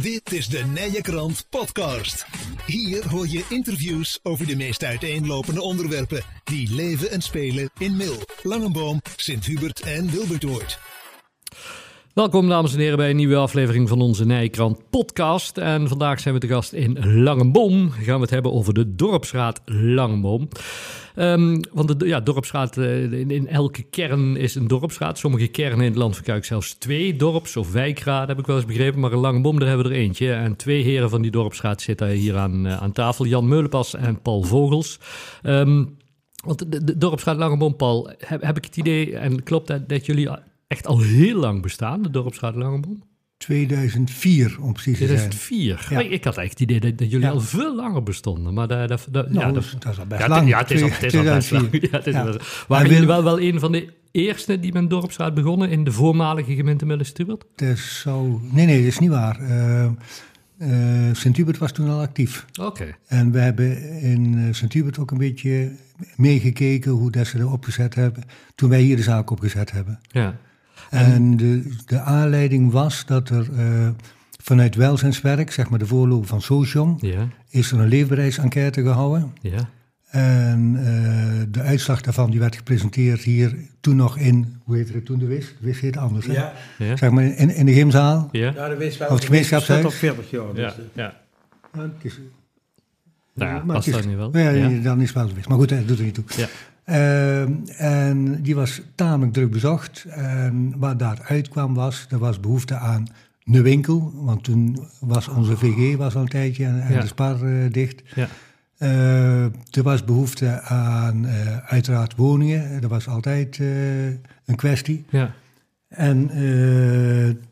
Dit is de Nije Krant Podcast. Hier hoor je interviews over de meest uiteenlopende onderwerpen die leven en spelen in Mil, Langenboom, Sint-Hubert en Wilbertoord. Welkom dames en heren bij een nieuwe aflevering van onze Nijkrant podcast. En vandaag zijn we te gast in Langenboom. Gaan we het hebben over de Dorpsraad Langenboom. Um, want de ja, dorpsraad, uh, in, in, elke kern is een dorpsraad. Sommige kernen in het land verkuiken zelfs twee dorps- of wijkraden, heb ik wel eens begrepen. Maar in Langenboom, daar hebben we er eentje. En twee heren van die dorpsraad zitten hier aan, uh, aan tafel. Jan Meulenpas en Paul Vogels. Um, want de, de dorpsraad Langenboom, Paul, heb, heb ik het idee, en klopt dat, dat jullie echt al heel lang bestaan, de dorpsraad Langenboom? 2004, om precies te zijn. 2004? Ja. Ik had eigenlijk het idee dat, dat jullie ja. al veel langer bestonden. Maar dat, dat, dat, nou, ja, dat, dat is al best ja, lang. Ja, het is al, het is al best lang. Ja. Waren jullie wel, wel een van de eerste die met dorpsraad begonnen in de voormalige gemeente Melle-Stubert? Dat is zo... Nee, nee, dat is niet waar. Uh, uh, Sint-Hubert was toen al actief. Oké. Okay. En we hebben in uh, Sint-Hubert ook een beetje meegekeken hoe dat ze er opgezet hebben. Toen wij hier de zaak opgezet hebben. Ja. En de, de aanleiding was dat er uh, vanuit welzijnswerk, zeg maar de voorloper van Socium, ja. is er een leefbaarheidsenquête gehouden. Ja. En uh, de uitslag daarvan die werd gepresenteerd hier toen nog in, hoe heette het toen de WIS? De WIS heet anders, hè? Ja. Ja. Zeg maar in, in de gymzaal. Ja. Ja, de WIS wel. Of het gemeenschapshuis. op 40 jaar. Dus Ja. ja. Ja, het is, Nou ja, maar was het is- dat nu wel? Ja, Ja. dan is het wel de WIS. Maar goed, dat doet er niet toe. Ja. Ehm, en die was tamelijk druk bezocht. En wat daaruit kwam was, er was behoefte aan een winkel. Want toen was onze VG was al een tijdje en, en Ja. de Spar eh, dicht. Ja. Eh, er was behoefte aan eh, uiteraard woningen. Dat was altijd eh, een kwestie. Ja. En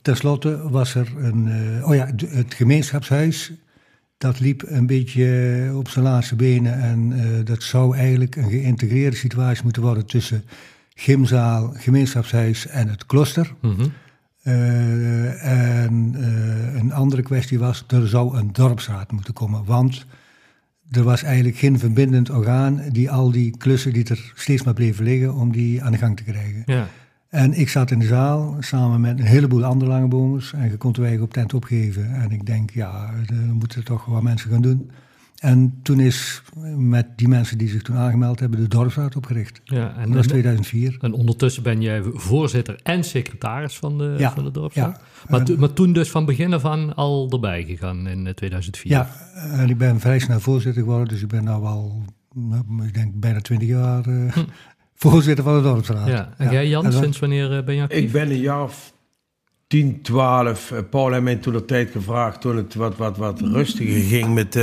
tenslotte was er een... oh ja, het gemeenschapshuis... Dat liep een beetje op zijn laatste benen en eh, dat zou eigenlijk een geïntegreerde situatie moeten worden tussen gymzaal, gemeenschapshuis en het klooster. Mhm. Eh, en eh, een andere kwestie was, er zou een dorpsraad moeten komen, want er was eigenlijk geen verbindend orgaan die al die klussen die er steeds maar bleven liggen, om die aan de gang te krijgen. Ja. En ik zat in de zaal samen met een heleboel andere langebomers en je kon de weg op tent opgeven. En ik denk, ja, dan moeten toch wat mensen gaan doen. En toen is met die mensen die zich toen aangemeld hebben, de dorpsraad opgericht. Ja, en, dat was en, 2004. en ondertussen ben jij voorzitter en secretaris van de, Ja, van de dorpsraad. ja. Maar, En- to- maar toen dus van begin af aan al erbij gegaan in eh, 2004. Ja, en ik ben vrij snel voorzitter geworden, dus ik ben nu al, nou, ik denk bijna twintig jaar eh, voorzitter van de dorpsraad. Ja. En jij Jan, En dan- sinds wanneer eh, ben je actief? Ik ben een jaar of 10, 12. eh, Paul heeft mij toen de tijd gevraagd, toen het wat, wat, wat rustiger ging met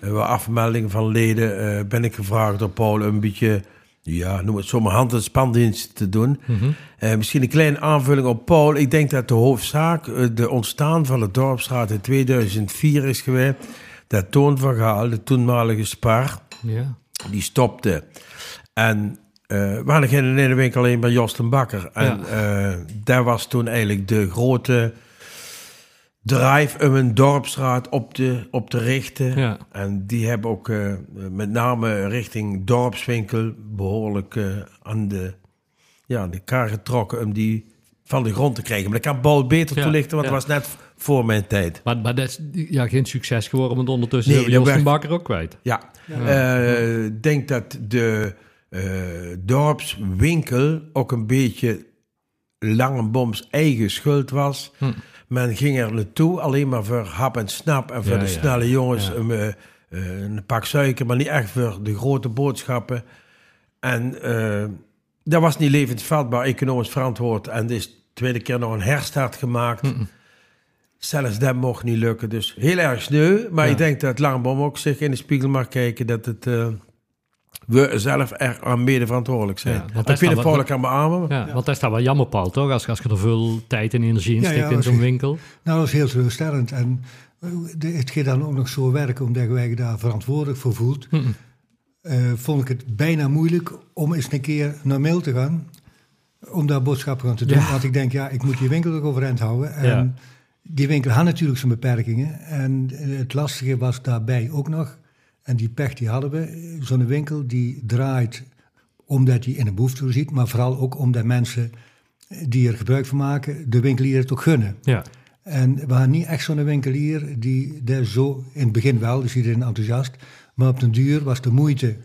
wat afmeldingen van leden, eh, ben ik gevraagd door Paul een beetje, ja, noem het zomaar hand- en spandienst te doen. Mhm. Eh, misschien een kleine aanvulling op Paul. Ik denk dat de hoofdzaak, de ontstaan van de dorpsraad in 2004 is geweest. Dat Toon van Gaal, de toenmalige spar, Ja. die stopte. En eh we hadden geen ene winkel alleen bij Jos den Bakker. En eh, daar was toen eigenlijk de grote drive om een dorpsraad op te, op te richten. Ja. En die hebben ook eh, met name richting dorpswinkel behoorlijk eh, aan de, ja, aan de kar getrokken om die van de grond te krijgen. Maar dat kan Paul beter Ja, toelichten, want ja. het was net voor mijn tijd. Maar, maar dat is ja, geen succes geworden, want ondertussen Nee, hebben we dat Jos werd- van Bakker ook kwijt. Ja, Eh, ik denk dat de dorpswinkel ook een beetje Langenboms eigen schuld was. Hm. Men ging er naartoe alleen maar voor hap en snap en voor Ja, de ja. snelle jongens Ja. een, eh, eh, een pak suiker, maar niet echt voor de grote boodschappen. En eh, dat was niet levensvatbaar, economisch verantwoord. En er is de tweede keer nog een herstart gemaakt. Hm. Zelfs dat mocht niet lukken. Dus heel erg sneu. Maar ik denk dat Langenboom ook zich in de spiegel mag kijken dat het, eh, we zelf er aan mede verantwoordelijk zijn. Ja, want ik dat vind het Paul kan beamen. Ja, want dat is dan wel jammer, Paul, toch? Als, als je er veel tijd en energie in Ja, steekt ja, in zo'n winkel. Nou, dat is heel teleurstellend. En eh, de- het gaat dan ook nog zo werken, omdat wij je daar verantwoordelijk voor voelt. Eh, vond ik het bijna moeilijk om eens een keer naar mail te gaan. Om daar boodschappen aan te doen. Ja. Want ik denk, ja, ik moet die winkel ook overeind houden. En Ja. die winkel had natuurlijk zijn beperkingen. En het lastige was daarbij ook nog, en die pech die hadden we, zo'n winkel die draait omdat hij in een behoefte voorziet, maar vooral ook omdat mensen die er gebruik van maken, de winkelier het ook gunnen. Ja. En we hadden niet echt zo'n winkelier die daar zo, in het begin wel, dus iedereen enthousiast, maar op den duur was de moeite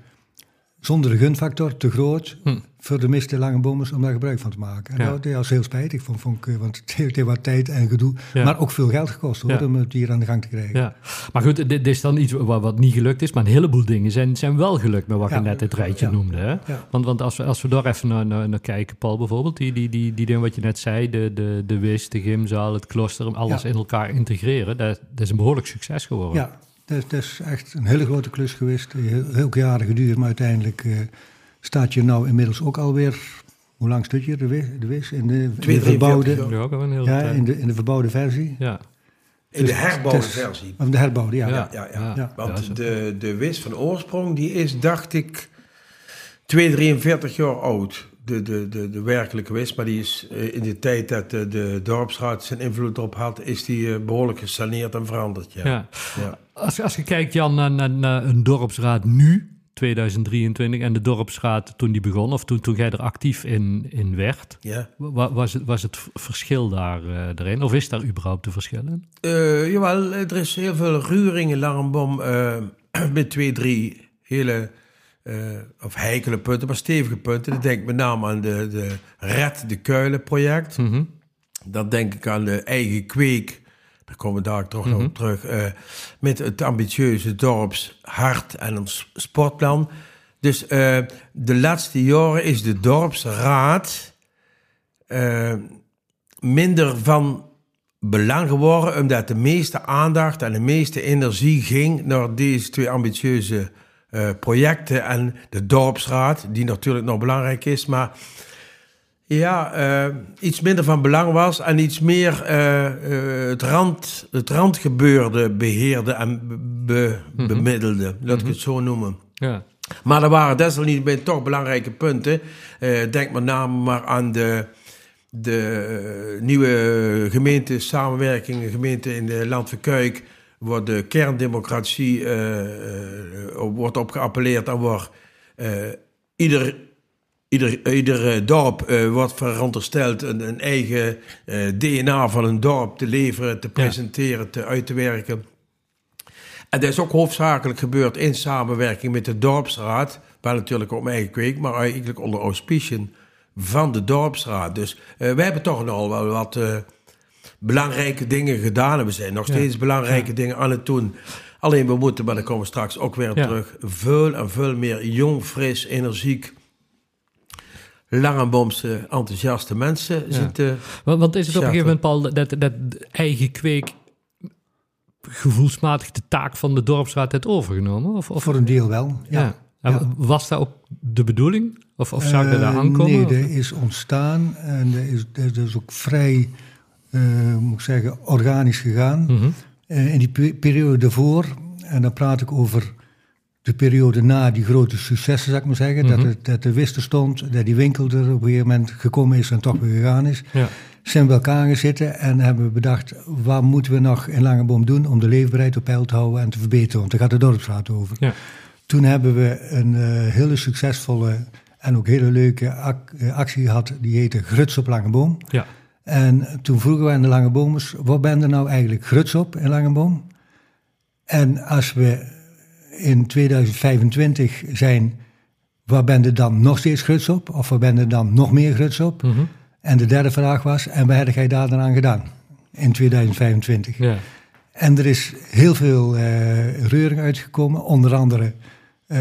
zonder de gunfactor te groot Hm. voor de meeste lange bomers om daar gebruik van te maken. En Ja. dat, was heel spijtig, vond, vond ik, want het heeft wat tijd en gedoe, Ja. maar ook veel geld gekost hoor, Ja. om het hier aan de gang te krijgen. Ja, maar goed, dit, dit is dan iets wat, wat niet gelukt is, maar een heleboel dingen zijn, zijn wel gelukt met wat je net het rijtje noemde. Hè? Want, want als, we, als we daar even naar, naar, naar kijken, Paul bijvoorbeeld, die, die, die, die dingen wat je net zei, de, de, de WIS, de gymzaal, het klooster, alles in elkaar integreren, dat, dat is een behoorlijk succes geworden. Ja, dat, is- echt een hele grote klus geweest. Heel, heel jaren geduurd, maar uiteindelijk eh, staat je nou inmiddels ook alweer... Hoe lang stond je de WIS? De WIS in de, in de 42 verbouwde. Ja, ook al een hele ja, tijd. in de, in de verbouwde versie. ja. In de Dus herbouwde het is- versie. Of de herbouwde, ja. Ja. Ja, ja. Ja. Want de, de wis van oorsprong, die is, dacht ik, 243 jaar oud. De, de, de, de werkelijke wis, maar die is eh, in de tijd dat de, de dorpsraad zijn invloed op had, is die eh, behoorlijk gesaneerd en veranderd. Ja. Ja. Als, als je kijkt, Jan, naar, naar, naar een dorpsraad nu, 2023, en de dorpsraad toen die begon, of toen, toen jij er actief in, in werd, Ja. wa- was het, was het verschil daar eh erin? Of is daar überhaupt een verschil in? Eh, jawel, er is heel veel ruring in Langenbom eh, met twee, drie hele, of heikele punten, maar stevige punten. Dan denk ik met name aan de, de Red de Kuilen project. Mhm. Dan denk ik aan de eigen kweek. Daar komen we daar toch nog op terug. eh, met het ambitieuze dorpshart en ons sportplan. Dus eh, de laatste jaren is de dorpsraad eh, minder van belang geworden, omdat de meeste aandacht en de meeste energie ging naar deze twee ambitieuze projecten en de dorpsraad, die natuurlijk nog belangrijk is, maar ja, eh, iets minder van belang was en iets meer eh, eh, het, rand, het randgebeurde beheerde en be- bemiddelde, laat ik het zo noemen. Ja. Maar er waren desalniettemin toch belangrijke punten. Denk met name maar aan de, de nieuwe gemeente samenwerking, gemeente in de Land van Kuik, waar de kerndemocratie wordt op geappelleerd en eh, ieder, ieder, ieder eh, dorp eh, wordt verondersteld een, een eigen eh, DNA van een dorp te leveren, te presenteren, te uit te werken. En dat is ook hoofdzakelijk gebeurd in samenwerking met de dorpsraad. Wel natuurlijk op mijn eigen kweek, maar eigenlijk onder auspiciën van de dorpsraad. Dus eh wij hebben toch nog wel wat belangrijke dingen gedaan. En we zijn nog Ja. steeds belangrijke dingen aan het doen. Alleen we moeten, maar daar komen we straks ook weer terug, veel en veel meer jong, fris, energiek, Langenboomse, enthousiaste mensen Ja. zitten. Want, want is het op een gegeven moment, Paul, dat, dat eigen kweek gevoelsmatig de taak van de dorpsraad heeft overgenomen? Of, of Voor een deel wel, ja. ja. Was dat ook de bedoeling? Of, of zou ik daar Eh, aankomen? Nee, dat is ontstaan en dat is, dat is ook vrij, eh, moet ik zeggen, organisch gegaan. Mhm. Eh, in die pe- periode daarvoor, en dan praat ik over de periode na die grote successen, zou ik maar zeggen, Mhm. dat, het, dat de wist er stond, dat die winkel er op een gegeven moment gekomen is en toch weer gegaan is, Ja. zijn we bij elkaar gaan zitten en hebben we bedacht, wat moeten we nog in Langeboom doen om de leefbaarheid op peil te houden en te verbeteren, want daar gaat de dorpsraad over. Ja. Toen hebben we een eh, hele succesvolle en ook hele leuke eh, actie gehad, die heette Gruts op Langeboom. Ja. En toen vroegen we aan de Langebomers, wat ben er nou eigenlijk gruts op in Langeboom? En als we in 2025 zijn, waar ben er dan nog steeds gruts op? Of waar ben er dan nog meer gruts op? Mhm. En de derde vraag was, en wat heb jij daar dan aan gedaan in 2025? Ja. En er is heel veel eh, reuring uitgekomen, onder andere eh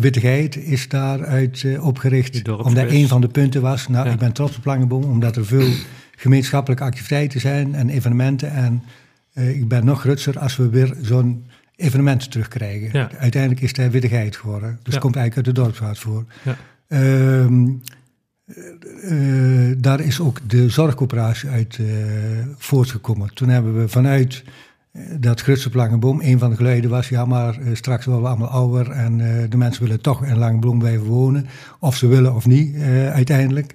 Wittigheid is daaruit eh, opgericht, omdat een van de punten was, nou Ja. ik ben trots op Langeboom, omdat er veel gemeenschappelijke activiteiten zijn en evenementen. En ik ben nog grutser als we weer zo'n evenement terugkrijgen. Ja. Uiteindelijk is het Wittigheid geworden, dus Ja. komt eigenlijk uit de dorpsraad voor. Ja. Ehm, eh, daar is ook de zorgcoöperatie uit eh, voortgekomen. Toen hebben we vanuit eh, dat Gruts op Langeboom, een van de geluiden was, ja maar straks worden we allemaal ouder en de mensen willen toch in Langeboom blijven wonen. Of ze willen of niet, uiteindelijk.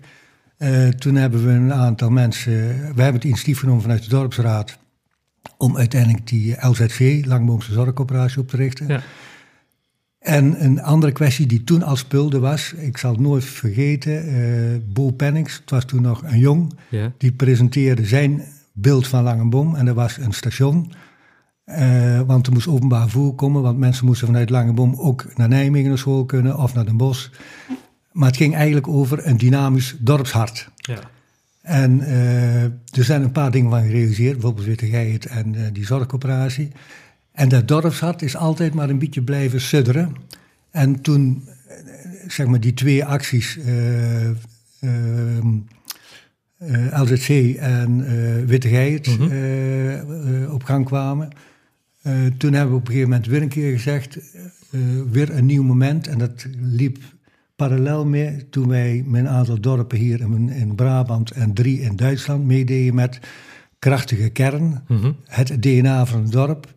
Toen hebben we een aantal mensen, we hebben het initiatief genomen vanuit de dorpsraad, om uiteindelijk die LZC, Langboomse Zorgcoöperatie, op te richten. Ja. En een andere kwestie die toen al speelde was, ik zal het nooit vergeten, eh Bo Pennings, het was toen nog een jong, Ja. die presenteerde zijn beeld van Langenboom. En dat was een station. Eh, want er moest openbaar vervoer komen. Want mensen moesten vanuit Langenboom ook naar Nijmegen naar school kunnen. Of naar Den Bosch. Maar het ging eigenlijk over een dynamisch dorpshart. Ja. En eh, er zijn een paar dingen van gerealiseerd. Bijvoorbeeld Wittigheid en eh, die zorgcoöperatie. En dat dorpshart is altijd maar een beetje blijven sudderen. En toen, eh, zeg maar, die twee acties, eh, ehm, eh, LZC en eh Wittigheid, Mhm. op gang kwamen. toen hebben we op een gegeven moment weer een keer gezegd, weer een nieuw moment. En dat liep parallel mee toen wij met een aantal dorpen hier in, in Brabant en drie in Duitsland meededen met krachtige kern, Mhm. het DNA van het dorp.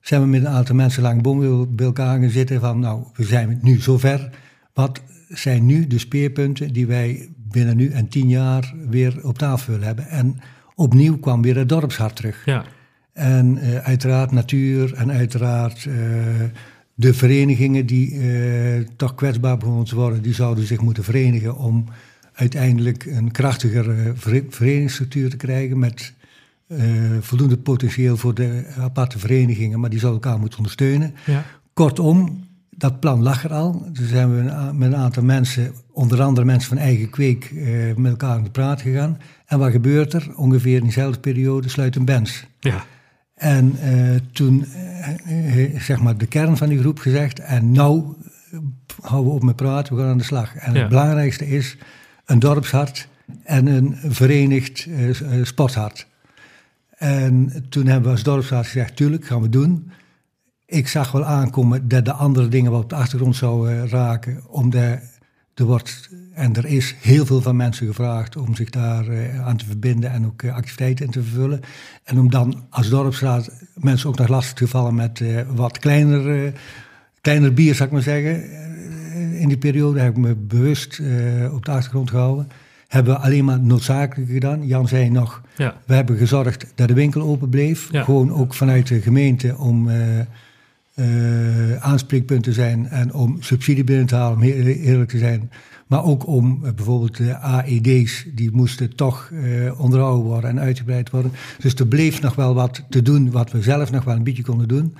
Zijn we met een aantal mensen lang boom bij elkaar gaan zitten van, nou, we zijn nu zover. Wat zijn nu de speerpunten die wij binnen nu en tien jaar weer op tafel willen hebben? En opnieuw kwam weer het dorpshart terug. Ja. En eh, uiteraard natuur en uiteraard eh, de verenigingen die eh, toch kwetsbaar begonnen te worden, die zouden zich moeten verenigen om uiteindelijk een krachtigere eh, vere- verenigingsstructuur te krijgen met eh, voldoende potentieel voor de aparte verenigingen, maar die zouden elkaar moeten ondersteunen. Ja. Kortom, dat plan lag er al. Toen zijn we met een aantal mensen, onder andere mensen van eigen kweek, met elkaar aan de praat gegaan. En wat gebeurt er? Ongeveer in dezelfde periode sluit een bands. Ja. En eh, toen, eh, zeg maar, de kern van die groep gezegd, en nou eh, houden we op met praten, we gaan aan de slag. En Ja. het belangrijkste is een dorpshart en een verenigd eh, sporthart. En toen hebben we als dorpshart gezegd, tuurlijk, gaan we doen. Ik zag wel aankomen dat de andere dingen wat op de achtergrond zouden raken, omdat er wordt en er is heel veel van mensen gevraagd om zich daar eh, aan te verbinden en ook eh, activiteiten in te vervullen. En om dan als dorpsraad mensen ook nog lastig te vallen met eh, wat kleiner, kleiner bier, zou ik maar zeggen. In die periode heb ik me bewust op de achtergrond gehouden. Hebben we alleen maar noodzakelijk gedaan. Jan zei nog, Ja. we hebben gezorgd dat de winkel open bleef. Ja. Gewoon ook vanuit de gemeente om eh aanspreekpunt te zijn en om subsidie binnen te halen, om eerlijk te zijn. Maar ook om eh, bijvoorbeeld de AED's, die moesten toch eh, onderhouden worden en uitgebreid worden. Dus er bleef nog wel wat te doen wat we zelf nog wel een beetje konden doen.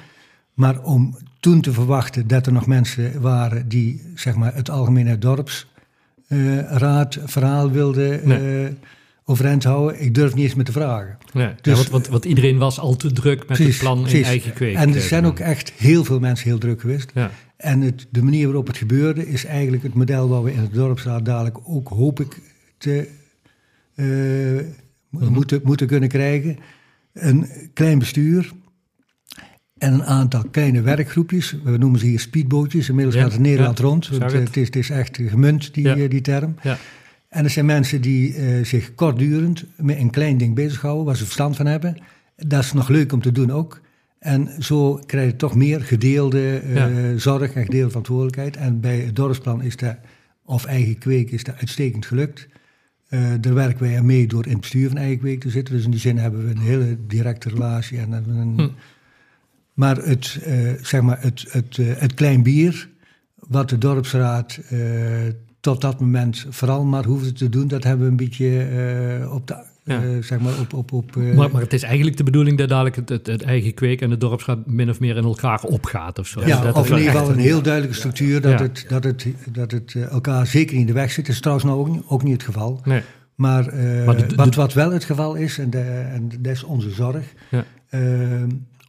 Maar om toen te verwachten dat er nog mensen waren die zeg maar, het algemene dorpsraad verhaal wilden Nee. Overeind houden, ik durf niet eens meer te vragen. Ja, Dus- want, want, want iedereen was al te druk met het plan in precies. eigen kweek. En er eh, zijn ook echt heel veel mensen heel druk geweest. Ja. En het, de manier waarop het gebeurde is eigenlijk het model waar we in het dorpsraad dadelijk ook hoop ik te eh, Mhm. moeten, moeten kunnen krijgen. Een klein bestuur en een aantal kleine werkgroepjes. We noemen ze hier speedbootjes. Inmiddels gaat het Nederland rond. Want, het. het, is, het is echt gemunt, die, eh, die term. Ja. En er zijn mensen die eh, zich kortdurend met een klein ding bezighouden, waar ze verstand van hebben. Dat is nog leuk om te doen ook. En zo krijg je toch meer gedeelde eh, Ja. zorg en gedeelde verantwoordelijkheid. En bij het dorpsplan is dat, of eigen kweek, is dat uitstekend gelukt. Eh, daar werken wij aan mee door in het bestuur van eigen kweek te zitten. Dus in die zin hebben we een hele directe relatie. En een, Hm. Maar het, zeg maar het, het, het klein bier, wat de dorpsraad tot dat moment vooral maar hoefde te doen, dat hebben we een beetje eh, op de, Ja. eh, zeg maar op, op, op eh, Maar, maar het is eigenlijk de bedoeling dat dadelijk het, het, het eigen kweek en het dorpsraad min of meer in elkaar opgaat of zo. ja, dat of in ieder geval een heel duidelijke structuur dat, Ja. het, dat het, dat het elkaar zeker niet in de weg zit. Dat is trouwens nou ook, niet- ook niet het geval. Nee. Maar, Maar de- de- wat, wat wel het geval is, en, de, en dat is onze zorg, Ja.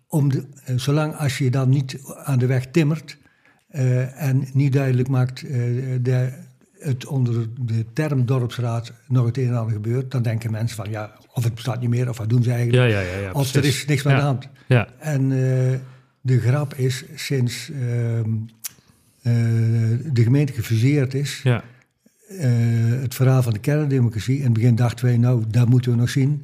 om de, zolang als je dan niet aan de weg timmert en niet duidelijk maakt de, het onder de term dorpsraad nog het een en ander gebeurt, dan denken mensen van ja, of het bestaat niet meer, of wat doen ze eigenlijk, Ja, ja, ja, ja, of er is niks meer aan de hand. Ja, En eh, de grap is, sinds ehm, eh, de gemeente gefuseerd is, ja, eh, het verhaal van de kerndemocratie. In het begin dachten wij, nou, dat moeten we nog zien.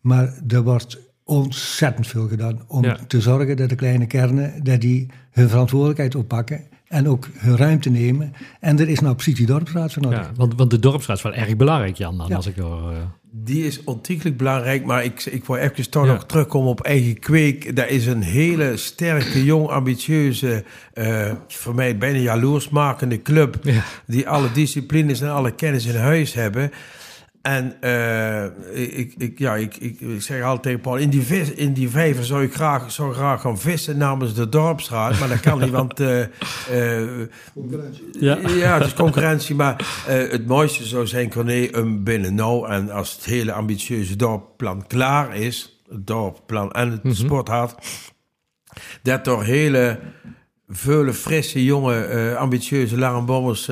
Maar er wordt ontzettend veel gedaan om te zorgen dat de kleine kernen dat die hun verantwoordelijkheid oppakken en ook hun ruimte nemen. En er is nou precies die dorpsraad voor nodig. ja. Want, want de dorpsraad is wel erg belangrijk, Jan, dan, Ja. als ik eh, Die is ontiegelijk belangrijk, maar ik, ik wil even toch Ja. nog terugkomen op eigen kweek. Dat is een hele sterke, jong, ambitieuze, eh, voor mij bijna jaloersmakende club. Ja. Die alle disciplines en alle kennis in huis hebben. En eh, ik, ik, ja, ik, ik, ik zeg altijd tegen Paul, in die, vis, in die vijver zou ik graag, zou graag gaan vissen namens de dorpsstraat. Maar dat kan niet, want... eh, eh, Ja. ja. het is concurrentie. Maar het mooiste zou zijn, Corné, hem binnen nou. En als het hele ambitieuze dorpplan klaar is, het dorpplan en het sporthart, dat er hele vele frisse, jonge, ambitieuze Larenbommers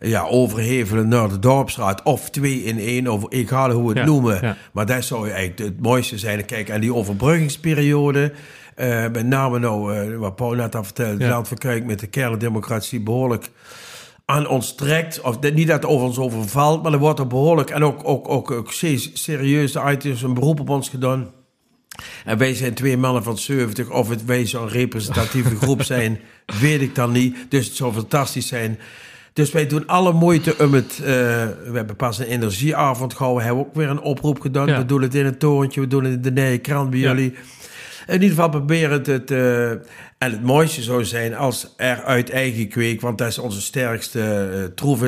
ja, overhevelen naar de dorpsstraat. Of twee in één, of egal hoe we het Ja, noemen. ja. Maar dat zou eigenlijk het mooiste zijn. Kijk, en die overbruggingsperiode... eh, met name nou, eh, wat Paul net al vertelde... het Ja. land van Kuik met de kerndemocratie behoorlijk aan ons trekt. Of niet dat het over ons overvalt, maar er wordt er behoorlijk... en ook, ook, ook, ook se- serieus de items een beroep op ons gedaan... En wij zijn twee mannen van 70. Of het wij zo'n representatieve groep zijn, weet ik dan niet. Dus het zou fantastisch zijn. Dus wij doen alle moeite om het... eh, we hebben pas een energieavond gehouden. Hebben ook weer een oproep gedaan. Ja. We doen het in het torentje. We doen het in de Nije Krant bij Ja. jullie. In ieder geval proberen het... het eh, en het mooiste zou zijn als er uit eigen kweek... want dat is onze sterkste uh, troef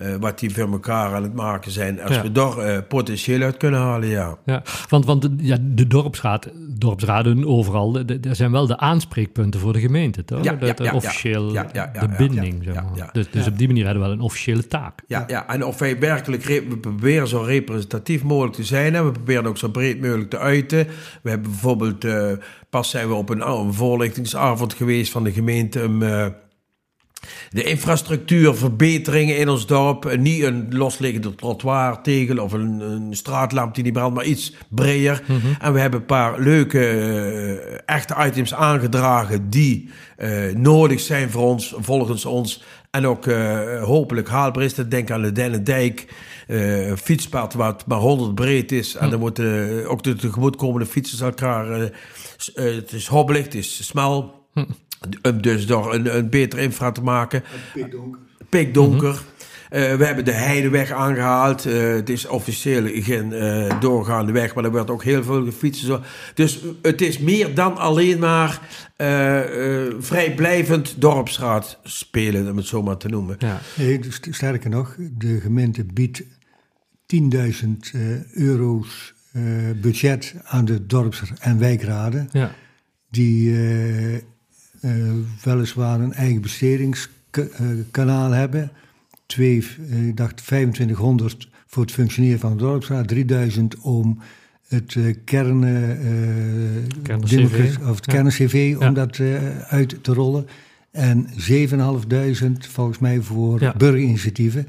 eh, wat die voor elkaar aan het maken zijn. Als Ja. we daar eh, potentieel uit kunnen halen, ja. Ja, want, want de- ja, de dorpsraad, dorpsraden overal, er zijn wel de aanspreekpunten voor de gemeente, toch? Ja, dat, ja, officieel, de binding, zeg maar. Dus, dus op die manier hebben we wel een officiële taak. Ja, ja, en of wij werkelijk we proberen zo representatief mogelijk te zijn. En we proberen ook zo breed mogelijk te uiten. We hebben bijvoorbeeld, eh, pas zijn we op een, een voorlichtingsavond geweest van de gemeente. De infrastructuurverbeteringen in ons dorp. Eh, Niet een losliggende trottoirtegel of een, een straatlamp die niet brandt, maar iets breder. En we hebben een paar leuke, eh, echte items aangedragen die eh, nodig zijn voor ons, volgens ons. En ook hopelijk haalbaar is. Denk aan de Dennendijk. een fietspad wat maar 100 breed is. En dan moeten ook de tegemoetkomende fietsers elkaar... het is hobbelig, het is smal. Om dus door een, een betere infra te maken. Pikdonker. Eh, we hebben de Heideweg aangehaald. Eh, het is officieel geen eh, doorgaande weg, maar er wordt ook heel veel gefietst. Zo. Dus het is meer dan alleen maar eh, eh, vrijblijvend dorpsraad spelen, om het zo maar te noemen. Ja. Nee, dus sterker nog, de gemeente biedt 10.000 eh, euro's eh, budget aan de dorps- en wijkraden. Ja. Die weliswaar een eigen bestedingskanaal hebben. Twee, eh, ik dacht 2500 voor het functioneren van de dorpsraad, 3000 om het eh kern, eh, Kern- of het Ja. kern-CV Ja. om dat eh, uit te rollen. En 7.500 volgens mij voor Ja. burgerinitiatieven.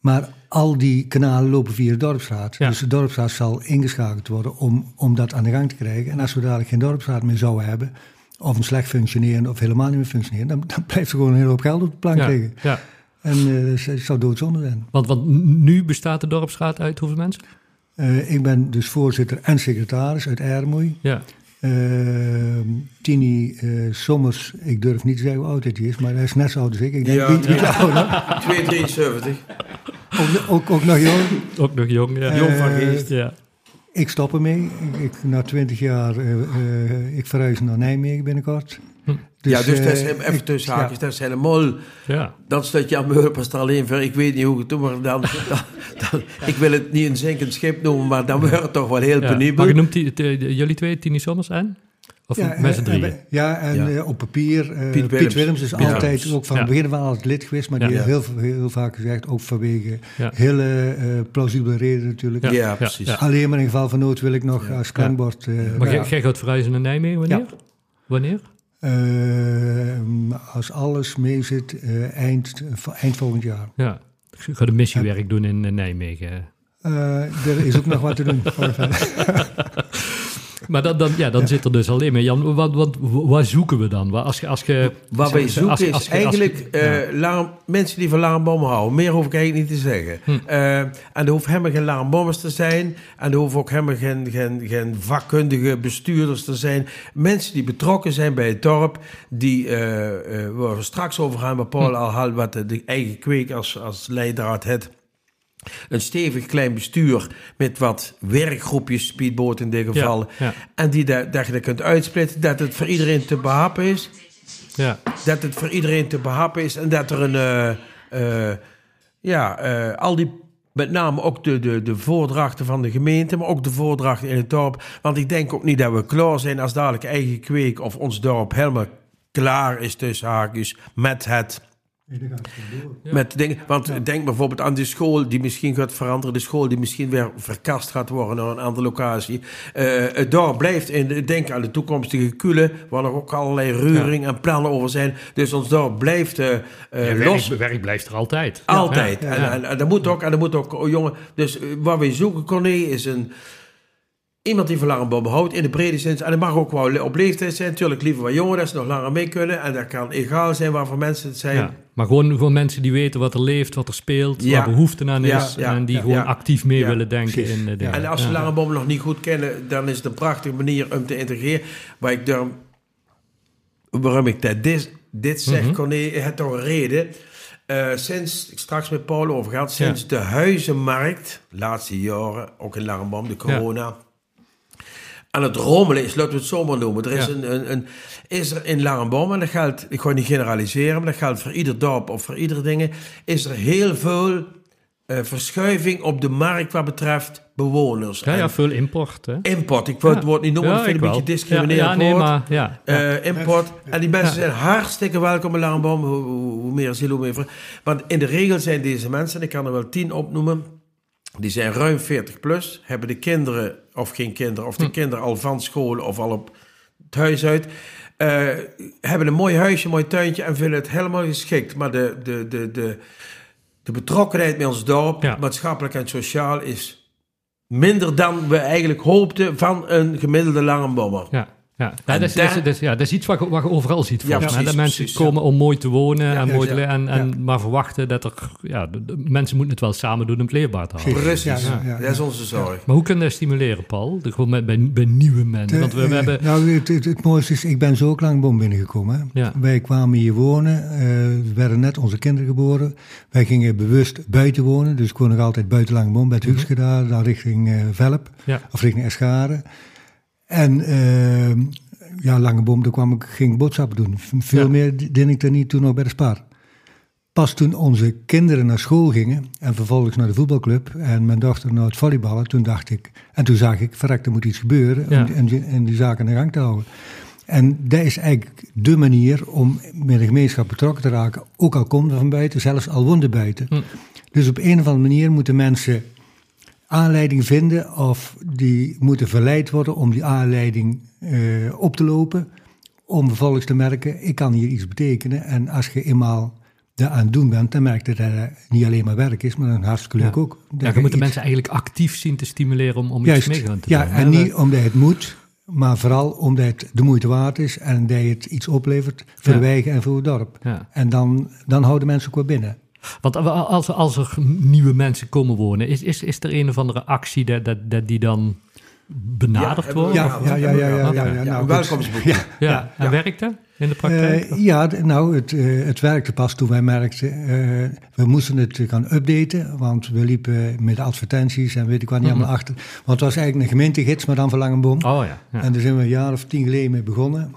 Maar al die kanalen lopen via de dorpsraad. Ja. Dus de dorpsraad zal ingeschakeld worden om, om dat aan de gang te krijgen. En als we dadelijk geen dorpsraad meer zouden hebben, of een slecht functioneren of helemaal niet meer functioneren, dan, dan blijft er gewoon een hele hoop geld op de plank Ja. liggen. ja. En eh, het zou doodzonde zijn. Want, want nu bestaat de dorpsraad uit hoeveel mensen? Eh, ik ben dus voorzitter en secretaris uit Ermoei. Ja. Eh, Tini eh, Sommers, ik durf niet te zeggen hoe oud hij is, maar hij is net zo oud als ik. Ik denk Ja, niet, niet ouder. 273. Ook, ook, ook nog jong. Ook nog jong, ja. Jong van Eh, geest. ja. Ik stop ermee. Ik, ik, na twintig jaar, eh, eh, ik verhuis naar Nijmegen binnenkort. ja, dus dat is eh, even tussen haakjes, ja. dat is helemaal... ja. Aan mijn was er alleen voor. Ik weet niet hoe het doen, maar dan, dan, dan- Ik wil het niet een zinkend schip noemen, maar dan wordt het toch wel heel Ja. penibel. Maar je noemt die, de- jullie twee, Tini Sommers en? Of Ja, met z'n eh, drieën? eh, Ja, en Ja. eh, op papier. eh, Piet Piet, Willems. Is Piet altijd, Willems. ook van Ja. het begin van altijd lid geweest, maar die Ja. heeft heel, heel vaak gezegd, ook vanwege Ja. hele eh, plausibele redenen natuurlijk. Ja. Ja, precies. ja. Alleen maar in geval van nood wil ik nog als klankbord. eh, Maar jij- gaat verhuizen naar Nijmegen, wanneer? Ja. Wanneer? Eh, als alles mee zit, eh, eind, eind volgend jaar. Ja. Ik ga de missiewerk doen in Nijmegen. Eh, er is ook nog wat te doen. Maar dan, dan, ja, dan zit er dus alleen maar Jan, wat, wat, waar zoeken we dan? Waar- Als je, als je, Wat wij zoeken als- is als- eigenlijk eh, mensen die van Larenboom houden. Meer hoef ik eigenlijk niet te zeggen. Hm. Eh, en er hoeft helemaal geen Larenbommers te zijn. En er hoeven ook helemaal geen, geen, geen vakkundige bestuurders te zijn. Mensen die betrokken zijn bij het dorp. Die, eh, waar we straks over gaan, waar Paul Hm. al had, wat de, de eigen kweek als, als leidraad het. Een stevig klein bestuur met wat werkgroepjes, speedboot in dit geval. ja. En die dat, dat je dat kunt uitsplitten, dat het voor iedereen te behappen is ja. dat het voor iedereen te behappen is en dat er een, eh, eh, ja, eh, al die met name ook de, de, de voordrachten van de gemeente, maar ook de voordrachten in het dorp. Want ik denk ook niet dat we klaar zijn als dadelijk eigen kweek of ons dorp helemaal klaar is tussen haakjes met het met dingen, want denk bijvoorbeeld aan die school die misschien gaat veranderen, de school die misschien weer verkast gaat worden naar een andere locatie. Uh, het dorp blijft in, denk aan de toekomstige Kule, waar er ook allerlei reuring en plannen over zijn. Dus ons dorp blijft uh, ja, los. Werk blijft er altijd. Altijd. Ja, en, en, en, dat moet ook, en dat moet ook, oh, jongen. Dus wat we zoeken, Corné, is een Iemand die van Langenboom houdt in de brede zin. En dat mag ook wel op leeftijd zijn. Natuurlijk liever wat jonger dat ze nog langer mee kunnen. En dat kan egaal zijn waarvoor mensen het zijn. Ja, maar gewoon voor mensen die weten wat er leeft, wat er speelt, ja. waar behoefte aan is. Ja, en die gewoon actief mee willen denken in de dingen. En als ze Langenboom nog niet goed kennen, dan is het een prachtige manier om te integreren. Waar ik daarom, waarom ik dat dit, dit zeg, mm -hmm. Corné, het toch een reden. Uh, sinds, ik straks met Paul over gehad, sinds de huizenmarkt, laatste jaren, ook in Langenboom, de corona aan het rommelen is, laten we het zo maar noemen. Er is, een, een, een, is er in Langenboom, en dat geldt, ik ga niet generaliseren, maar dat geldt voor ieder dorp of voor iedere dingen, is er heel veel uh, verschuiving op de markt wat betreft bewoners. Ja, ja veel import. Hè? Import, ik wil ja. het woord niet noemen, ja, ik vind het een beetje discriminerend ja, nee, maar, ja, uh, import. En die mensen zijn hartstikke welkom in Langenboom, hoe, hoe, hoe meer ziel, hoe meer... Want in de regel zijn deze mensen, ik kan er wel tien opnoemen die zijn ruim 40 plus, hebben de kinderen of geen kinderen, of de hm. kinderen al van school of al op het huis uit. Uh, hebben een mooi huisje, een mooi tuintje en vinden het helemaal geschikt. Maar de, de, de, de, de betrokkenheid met ons dorp, maatschappelijk en sociaal, is minder dan we eigenlijk hoopten van een gemiddelde lange Ja. Ja, ja, dat, is, daar... dat, is, ja, dat is iets wat je, wat je overal ziet. Ja, precies. Dat mensen precies, komen ja. om mooi te wonen ja, en mooi te en, en maar verwachten dat er... Ja, de, de, mensen moeten het wel samen doen om het leefbaar te houden. Precies, dat is onze zorg. Maar hoe kunnen we dat stimuleren, Paul? De, gewoon met, bij, bij nieuwe mensen. Want we, we hebben... Nou, het, het, het, mooiste is, ik ben zo ook lang boom binnengekomen. Wij kwamen hier wonen, uh, er werden net onze kinderen geboren. Wij gingen bewust buiten wonen, dus ik woon nog altijd buiten Langbom, bij het mm -hmm. daar, dan richting uh, Velp, of richting Escharen. En uh, ja, Langeboom, daar kwam ik, ging boodschappen doen. Veel ja. meer deed ik er niet toen nog bij de Spar. Pas toen onze kinderen naar school gingen en vervolgens naar de voetbalclub en mijn dochter naar het volleyballen, toen dacht ik, en toen zag ik, verrek, er moet iets gebeuren ja. en die zaken in gang te houden. En dat is eigenlijk de manier om met de gemeenschap betrokken te raken, ook al komt er van buiten, zelfs al woonde buiten. Hm. Dus op een of andere manier moeten mensen aanleiding vinden of die moeten verleid worden om die aanleiding uh, op te lopen. Om vervolgens te merken, ik kan hier iets betekenen. En als je eenmaal daaraan doen bent, dan merk je dat het niet alleen maar werk is, maar dan hartstikke leuk ja. ook. Ja, je moet de mensen eigenlijk actief zien te stimuleren om, om Juist, iets mee te doen. Ja, en niet omdat het moet, maar vooral omdat het de moeite waard is en dat het iets oplevert voor ja. de wijken en voor het dorp. Ja. En dan, dan houden mensen ook wel binnen. Want als, als er nieuwe mensen komen wonen, is, is, is er een of andere actie dat, dat, dat die dan benaderd ja, wordt? Ja, ja, ja, ja, ja, ja, ja, nou, welkomstboek. Ja, ja, en werkt dat in de praktijk? Uh, ja, nou, het, uh, het werkte pas toen wij merkten, uh, we moesten het gaan updaten, want we liepen met advertenties en weet ik wat niet mm -hmm. allemaal achter. Want het was eigenlijk een gemeentegids, maar dan van Langenboom. Oh ja. ja. En daar zijn we een jaar of tien geleden mee begonnen.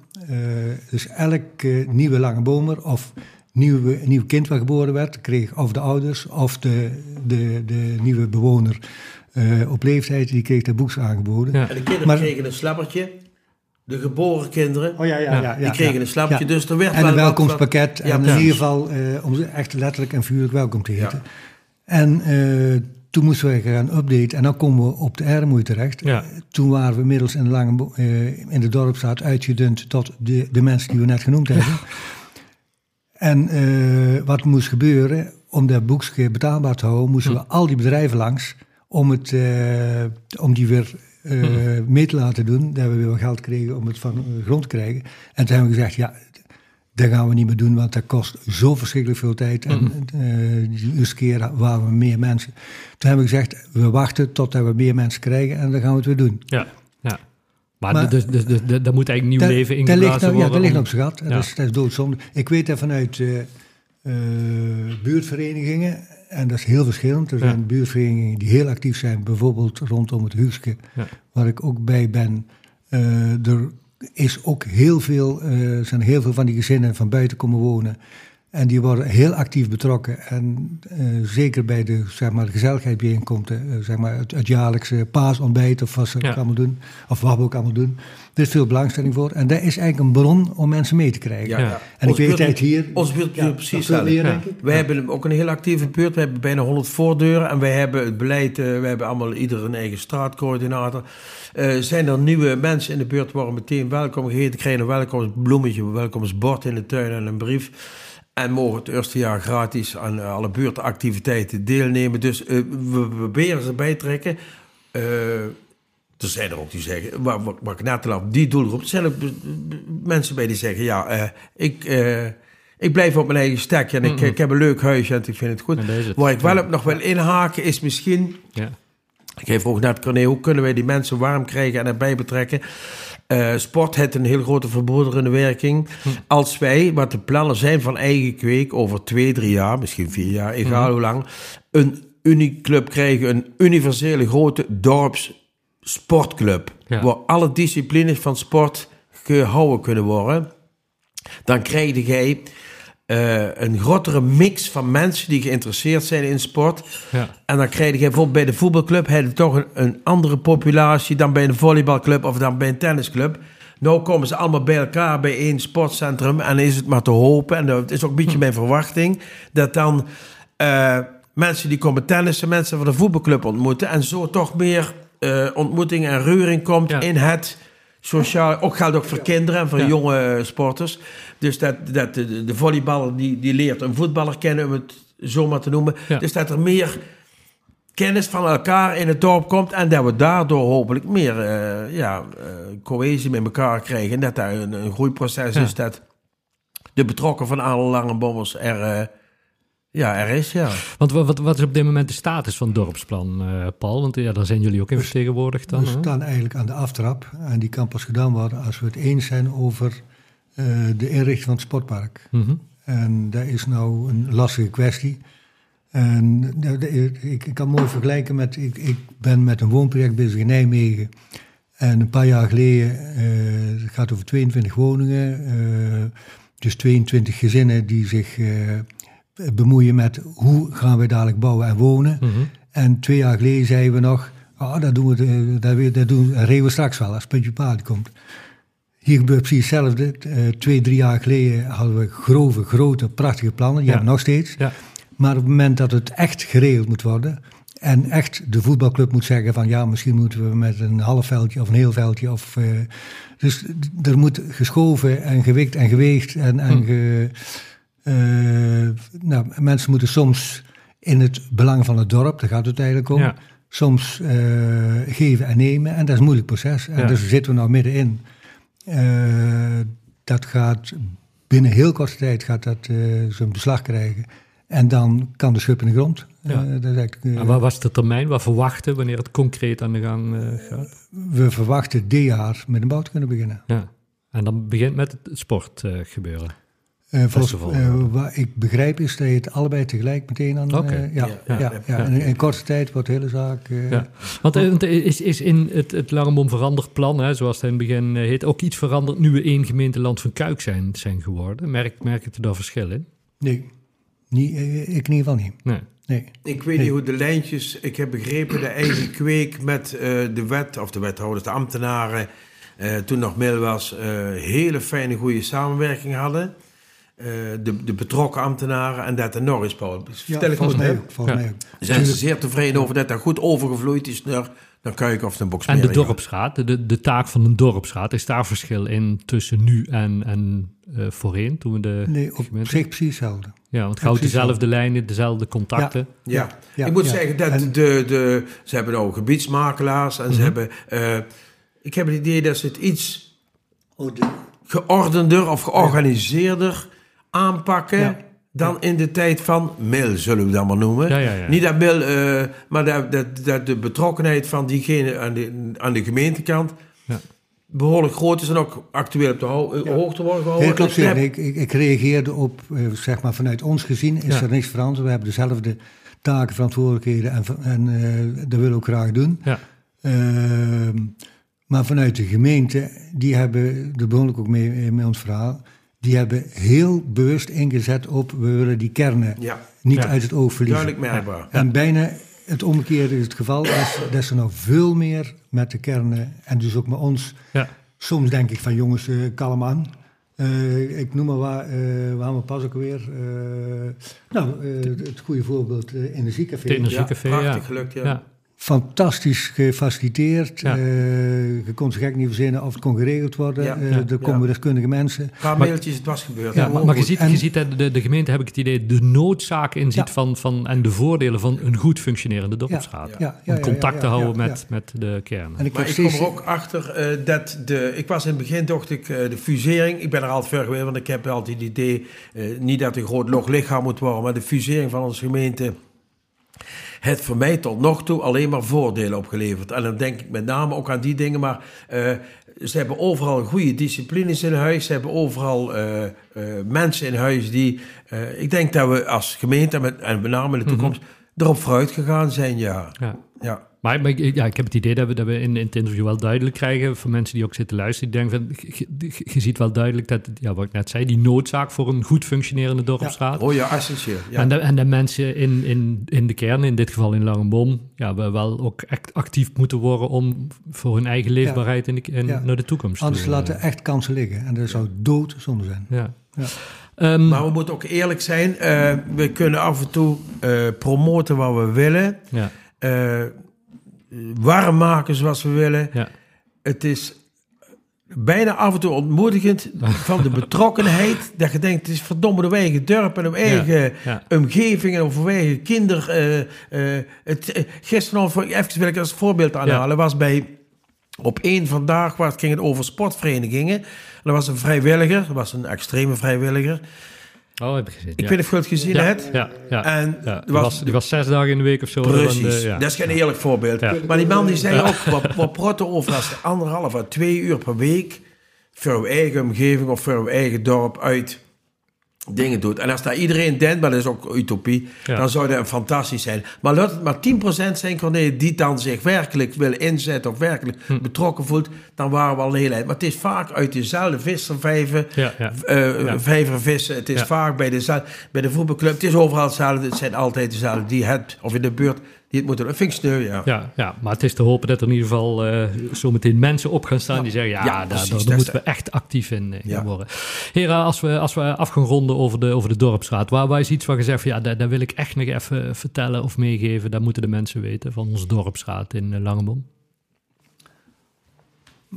dus elk nieuwe Langebomer of nieuwe, nieuw kind wat geboren werd, kreeg of de ouders of de, de, de nieuwe bewoner uh, op leeftijd, die kreeg dat boeks aangeboden. Ja. En de kinderen maar, kregen een slappertje. De geboren kinderen, oh, ja, ja, ja, die kregen een slappertje. Dus er werd en een welkomstpakket. en in ieder geval uh, om ze echt letterlijk en vuurlijk welkom te heten. En uh, toen moesten we gaan updaten en dan komen we op de Ermoei terecht. Ja. Toen waren we inmiddels in de, lange, uh, in de dorpstraat uitgedund tot de, de mensen die we net genoemd hebben. En uh, wat moest gebeuren, om dat boekje betaalbaar te houden, moesten hm. we al die bedrijven langs om, het, uh, om die weer uh, hm. mee te laten doen. Daar hebben we weer geld gekregen om het van grond te krijgen. En toen hebben we gezegd, ja, dat gaan we niet meer doen, want dat kost zo verschrikkelijk veel tijd. En uh, die eerste keer waren we meer mensen. Toen hebben we gezegd, we wachten totdat we meer mensen krijgen en dan gaan we het weer doen. Ja. Maar, maar dus, dus, dus, daar moet eigenlijk nieuw leven ingeblazen nou, worden? Ja, dat ligt op zijn gat. Ja. Dat, is, dat is doodzonde. Ik weet dat vanuit uh, uh, buurtverenigingen, en dat is heel verschillend. Er zijn ja. buurtverenigingen die heel actief zijn, bijvoorbeeld rondom het Huuske, ja. waar ik ook bij ben. Uh, er is ook heel veel, zijn heel veel van die gezinnen van buiten komen wonen. En die worden heel actief betrokken. En eh, zeker bij de, zeg maar, de gezelligheidsbijeenkomsten, uh, zeg maar, het, het, jaarlijkse paasontbijt of wat ze Ja. allemaal doen, of wat we ook allemaal doen. Er is veel belangstelling voor. En dat is eigenlijk een bron om mensen mee te krijgen. Ja. En ik weet dat hier... Onze buurt Ja, precies denk ik. Wij hebben ook een heel actieve buurt. We hebben bijna 100 voordeuren. En wij hebben het beleid, eh, wij hebben allemaal ieder een eigen straatcoördinator. Eh, zijn er nieuwe mensen in de buurt worden meteen welkom geheten. Krijgen een welkomstbloemetje, een welkomstbord in de tuin en een brief. En mogen het eerste jaar gratis aan eh, alle buurtactiviteiten deelnemen. Dus eh, we proberen ze bij te trekken. Eh, er zijn er ook die zeggen, waar, waar, waar ik net al op die doelgroep. Er zijn ook mensen bij die zeggen, ja, ik, ik blijf op mijn eigen stekje en ik, ik heb een leuk huisje en ik vind het goed. Het. Waar ik wel op nog wil inhaken is misschien, Ja. ik geef ook net Corné, hoe kunnen wij die mensen warm krijgen en erbij betrekken? Eh, sport heeft een heel grote verbroederende werking. Als wij, wat de plannen zijn van eigen kweek, over twee, drie jaar, misschien vier jaar, egal hoe lang, een uniclub krijgen, een universele grote dorpssportclub, Ja. waar alle disciplines van sport gehouden kunnen worden, dan krijg jij eh, een grotere mix van mensen die geïnteresseerd zijn in sport. Ja. En dan krijg je bijvoorbeeld bij de voetbalclub heb je toch een, een andere populatie dan bij een volleybalclub of dan bij een tennisclub. Nou komen ze allemaal bij elkaar bij één sportcentrum en is het maar te hopen. En dat is ook een beetje mijn verwachting dat dan eh, mensen die komen tennissen, mensen van de voetbalclub ontmoeten en zo toch meer eh, ontmoeting en reuring komt Ja. in het sociaal. Ook geldt ook voor kinderen en voor Ja. jonge eh, sporters. Dus dat, dat de, de volleyballer die, die leert een voetballer kennen, om het zo maar te noemen. Ja. Dus dat er meer kennis van elkaar in het dorp komt en dat we daardoor hopelijk meer eh, ja, eh, cohesie met elkaar krijgen. En dat daar een, een groeiproces Ja. is dat de betrokken van alle lange bommels er, ja, er is. Ja. Want wa- wat, wat is op dit moment de status van het dorpsplan, eh, Paul? Want ja, daar zijn jullie ook in vertegenwoordigd dan. We hè? staan eigenlijk aan de aftrap. En die kan pas gedaan worden als we het eens zijn over eh, de inrichting van het sportpark. Mhm. En dat is nou een lastige kwestie. En de- ik, ik kan mooi vergelijken met, ik, ik ben met een woonproject bezig in Nijmegen. En een paar jaar geleden, eh, het gaat over 22 woningen, eh, dus 22 gezinnen die zich eh, bemoeien met hoe gaan we dadelijk bouwen en wonen. Mhm. En twee jaar geleden zeiden we nog, ah, dat, doen we, de- dat, dat doen, we straks wel als puntje paard komt. Hier gebeurt precies hetzelfde. Eh, twee, drie jaar geleden hadden we grove, grote, prachtige plannen. Die Ja. hebben we nog steeds. Ja. Maar op het moment dat het echt geregeld moet worden... en echt de voetbalclub moet zeggen van... ja, misschien moeten we met een half veldje of een heel veldje... Of, eh, dus er moet geschoven en gewikt en geweegd... en, en Hm. ge- eh, nou, mensen moeten soms in het belang van het dorp... daar gaat het eigenlijk om... Ja. soms eh, geven en nemen. En dat is een moeilijk proces. En Ja. dus zitten we nou middenin. Eh, dat gaat binnen heel korte tijd gaat dat eh, zijn beslag krijgen. En dan kan de schub in de grond. Ja. Eh, eh, En wat was de termijn? Wat verwachten wanneer het concreet aan de gang eh, gaat? we verwachten dit jaar met een bouw te kunnen beginnen. Ja. En dan begint met het sport eh. Eh, volgens, eh, wat ik begrijp is dat je het allebei tegelijk meteen aan... Oké. eh, ja, Ja, ja, ja, ja, ja. In, in korte tijd wordt de hele zaak... eh, Ja. Want is, is in het, het veranderd plan, hè, zoals het in het begin eh, heet, ook iets veranderd nu we één gemeenteland van Kuik zijn, zijn geworden? Merk, merk je er daar verschil in? Nee, niet, ik in ieder geval niet. Nee. Nee. Ik weet niet hoe de lijntjes. Ik heb begrepen de eigen kweek met eh, de wet, of de wethouders, de ambtenaren. eh, toen nog Mil was, eh, hele fijne, goede samenwerking hadden. Eh, de, de betrokken ambtenaren en dat en nog eens, Paul. Ja, Vertel ik volgens mij ook. Volgens Ja. mij ook. Zijn ze zeer tevreden over dat dat goed overgevloeid is naar, naar Kuik of naar En Boksmeer. de dorpsraad, de, de taak van een dorpsraad, is daar verschil in tussen nu en, en eh, voorheen, toen we de Nee, op gemeente... zich precies hetzelfde. Ja, want het houdt dezelfde lijnen, dezelfde contacten. Ja. Ja, ik moet ja. zeggen dat En- de, de, ze hebben nou gebiedsmakelaars en ze hebben... eh, ik heb het idee dat ze het iets geordender of georganiseerder aanpakken Ja. dan in de tijd van Mil, zullen we dat maar noemen. Ja, ja, ja. Niet dat Mil, eh, maar dat, dat, dat de betrokkenheid van diegene aan de, aan de gemeentekant Ja. behoorlijk groot is en ook actueel op de ho- hoogte wordt gehouden. Heel klopt, ik heb- ik, ik, ik reageerde op, eh, zeg maar vanuit ons gezien, is Ja. er niks veranderd. We hebben dezelfde taken, verantwoordelijkheden en, en eh, dat willen we ook graag doen. Ja. Ehm, maar vanuit de gemeente, die hebben er behoorlijk ook mee, mee ons verhaal. Die hebben heel bewust ingezet op we willen die kernen Ja. niet Ja. uit het oog verliezen. Duidelijk merkbaar. En bijna het omgekeerde is het geval, dat, is- dat ze nou veel meer met de kernen en dus ook met ons. Ja. Soms denk ik van jongens, eh, kalm aan. Eh, ik noem maar waar, eh we hadden pas ook weer. eh, nou, eh, het goede voorbeeld eh Energiecafé. Het Energiecafé, ja. prachtig gelukt, ja. Fantastisch gefaciliteerd. Ja. Eh, je kon zich gek niet verzinnen of het kon geregeld worden. Ja, Eh, ja, er komen ja. deskundige mensen. Een paar mailtjes, het was gebeurd. Ja, maar, maar je ziet, En- je ziet de, de gemeente, heb ik het idee, de noodzaak inziet Ja. van, van, en de voordelen van een goed functionerende dorpsraad. Ja, ja, ja, Om contact ja, te ja, houden ja, met, met de kernen. En ik Maar ik kom er ook achter eh, dat de. Ik was in het begin, dacht ik, eh, de fusering. Ik ben er altijd ver geweest, want ik heb altijd het idee. eh, niet dat een groot log lichaam moet worden, maar de fusering van onze gemeente. Het voor mij tot nog toe alleen maar voordelen opgeleverd. En dan denk ik met name ook aan die dingen. Maar eh, ze hebben overal goede disciplines in huis. Ze hebben overal eh, eh, mensen in huis die. ik denk dat we als gemeente, met, en met name in de toekomst, erop vooruit gegaan zijn. Ja. Ja. ja. Maar, maar ik- ja, ik heb het idee dat we, dat we in, in het interview wel duidelijk krijgen, voor mensen die ook zitten luisteren, die denken van, je, ziet wel duidelijk dat, ja, wat ik net zei, die noodzaak voor een goed functionerende dorpsraad. Oh ja, essentieel. Ja. En, de, en de mensen in, in, in de kern, in dit geval in Langenboom, ja, we wel ook echt actief moeten worden om voor hun eigen leefbaarheid in de, in, Ja. naar de toekomst Anders toe, laten eh, echt kansen liggen. En dat zou doodzonde zijn. Ja. Ja. Ehm, Maar we moeten ook eerlijk zijn. eh, we kunnen af en toe eh, promoten wat we willen. ja, eh, warm maken zoals we willen. ja, Het is bijna af en toe ontmoedigend van de betrokkenheid. Dat je denkt, het is verdomme de eigen dorp en de eigen ja. omgeving en over eigen kinder. het, gisteren, nog, even wil ik als voorbeeld aanhalen, was bij... Op één vandaag was, ging het over sportverenigingen. En er was een vrijwilliger, dat was een extreme vrijwilliger. Oh, heb ik gezien. Ik ja. weet niet of je het gezien ja, hebt. Ja, ja. En ja. Die, was- was, die was zes dagen in de week of zo. Precies, eh, ja. dat is geen eerlijk voorbeeld. Maar die man die zei ook, wat, wat protten over als je anderhalf à twee uur per week voor uw eigen omgeving of voor uw eigen dorp uit dingen doet. En als daar iedereen denkt, maar dat is ook utopie, Ja. dan zou dat fantastisch zijn. Maar laat het maar 10% zijn, Corné, die dan zich werkelijk wil inzetten of werkelijk Hm. betrokken voelt, dan waren we al een hele eind. Maar het is vaak uit dezelfde visservijven, Ja, ja. eh, Ja. vijver vissen. Het is vaak bij de, bij de voetbalclub. Het is overal hetzelfde. Het zijn altijd dezelfde die het, of in de buurt, die het moeten doen. Dat vind ik sneu, ja. Ja, ja, maar het is te hopen dat er in ieder geval eh zometeen mensen op gaan staan die zeggen: ja, Ja, daar, daar, daar moeten we echt actief in, eh, in Ja. worden. Hera, als we, als we af gaan ronden over de, over de dorpsraad, waar, waar is iets waar je zegt: van, ja, dat, dat wil ik echt nog even vertellen of meegeven, dat moeten de mensen weten van onze dorpsraad in uh, Langebom?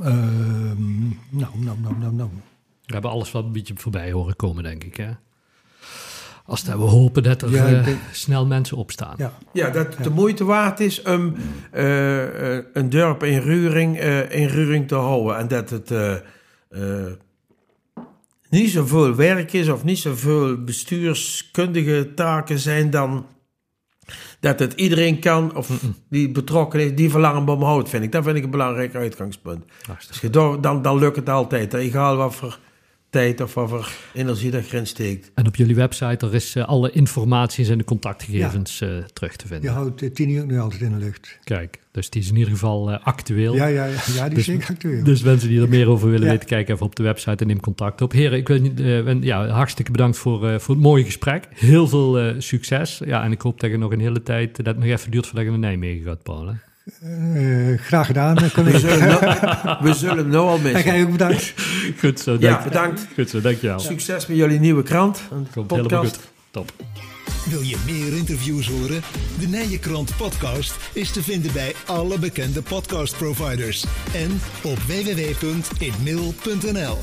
Ehm, nou, nou, nou, nou, nou. We hebben alles wat een beetje voorbij horen komen, denk ik. Hè? Als dat we hopen dat er Ja, eh, denk- snel mensen opstaan. Ja. Ja, dat het de moeite waard is om eh, eh, een dorp in Ruring, in Ruring te houden. En dat het niet zoveel werk is of niet zoveel bestuurskundige taken zijn dan dat het iedereen kan of die betrokken is, die verlangen houdt, vind ik. Dat vind ik een belangrijk uitgangspunt. Door- dan, dan lukt het altijd, hè. egal wat voor tijd of wat voor energie dat erin steekt. En op jullie website er is eh, alle informaties en de contactgegevens eh, terug te Je vinden. houdt eh, tien uur nu altijd in de lucht. Kijk, dus die is in ieder geval eh, actueel. Ja, ja, ja, ja die Dus- is zeker actueel. Dus mensen die er meer over willen Ja. weten, kijk even op de website en neem contact op. Heren, ik wil niet, eh, ja, hartstikke bedankt voor, eh, voor het mooie gesprek. Heel veel eh, succes. Ja, en ik hoop dat je nog een hele tijd, dat het nog even duurt voordat je naar Nijmegen gaat, Paul. Hè? Eh, graag gedaan, eh, We collega. zullen, we zullen hem nou al En missen. jij ook bedankt. Goed zo, Ja, dank, bedankt. goed zo, dankjewel. Succes met jullie nieuwe krant. Komt helemaal podcast. goed. Top. Wil je meer interviews horen? De Nijenkrant podcast is te vinden bij alle bekende podcastproviders en op www.inmail.nl.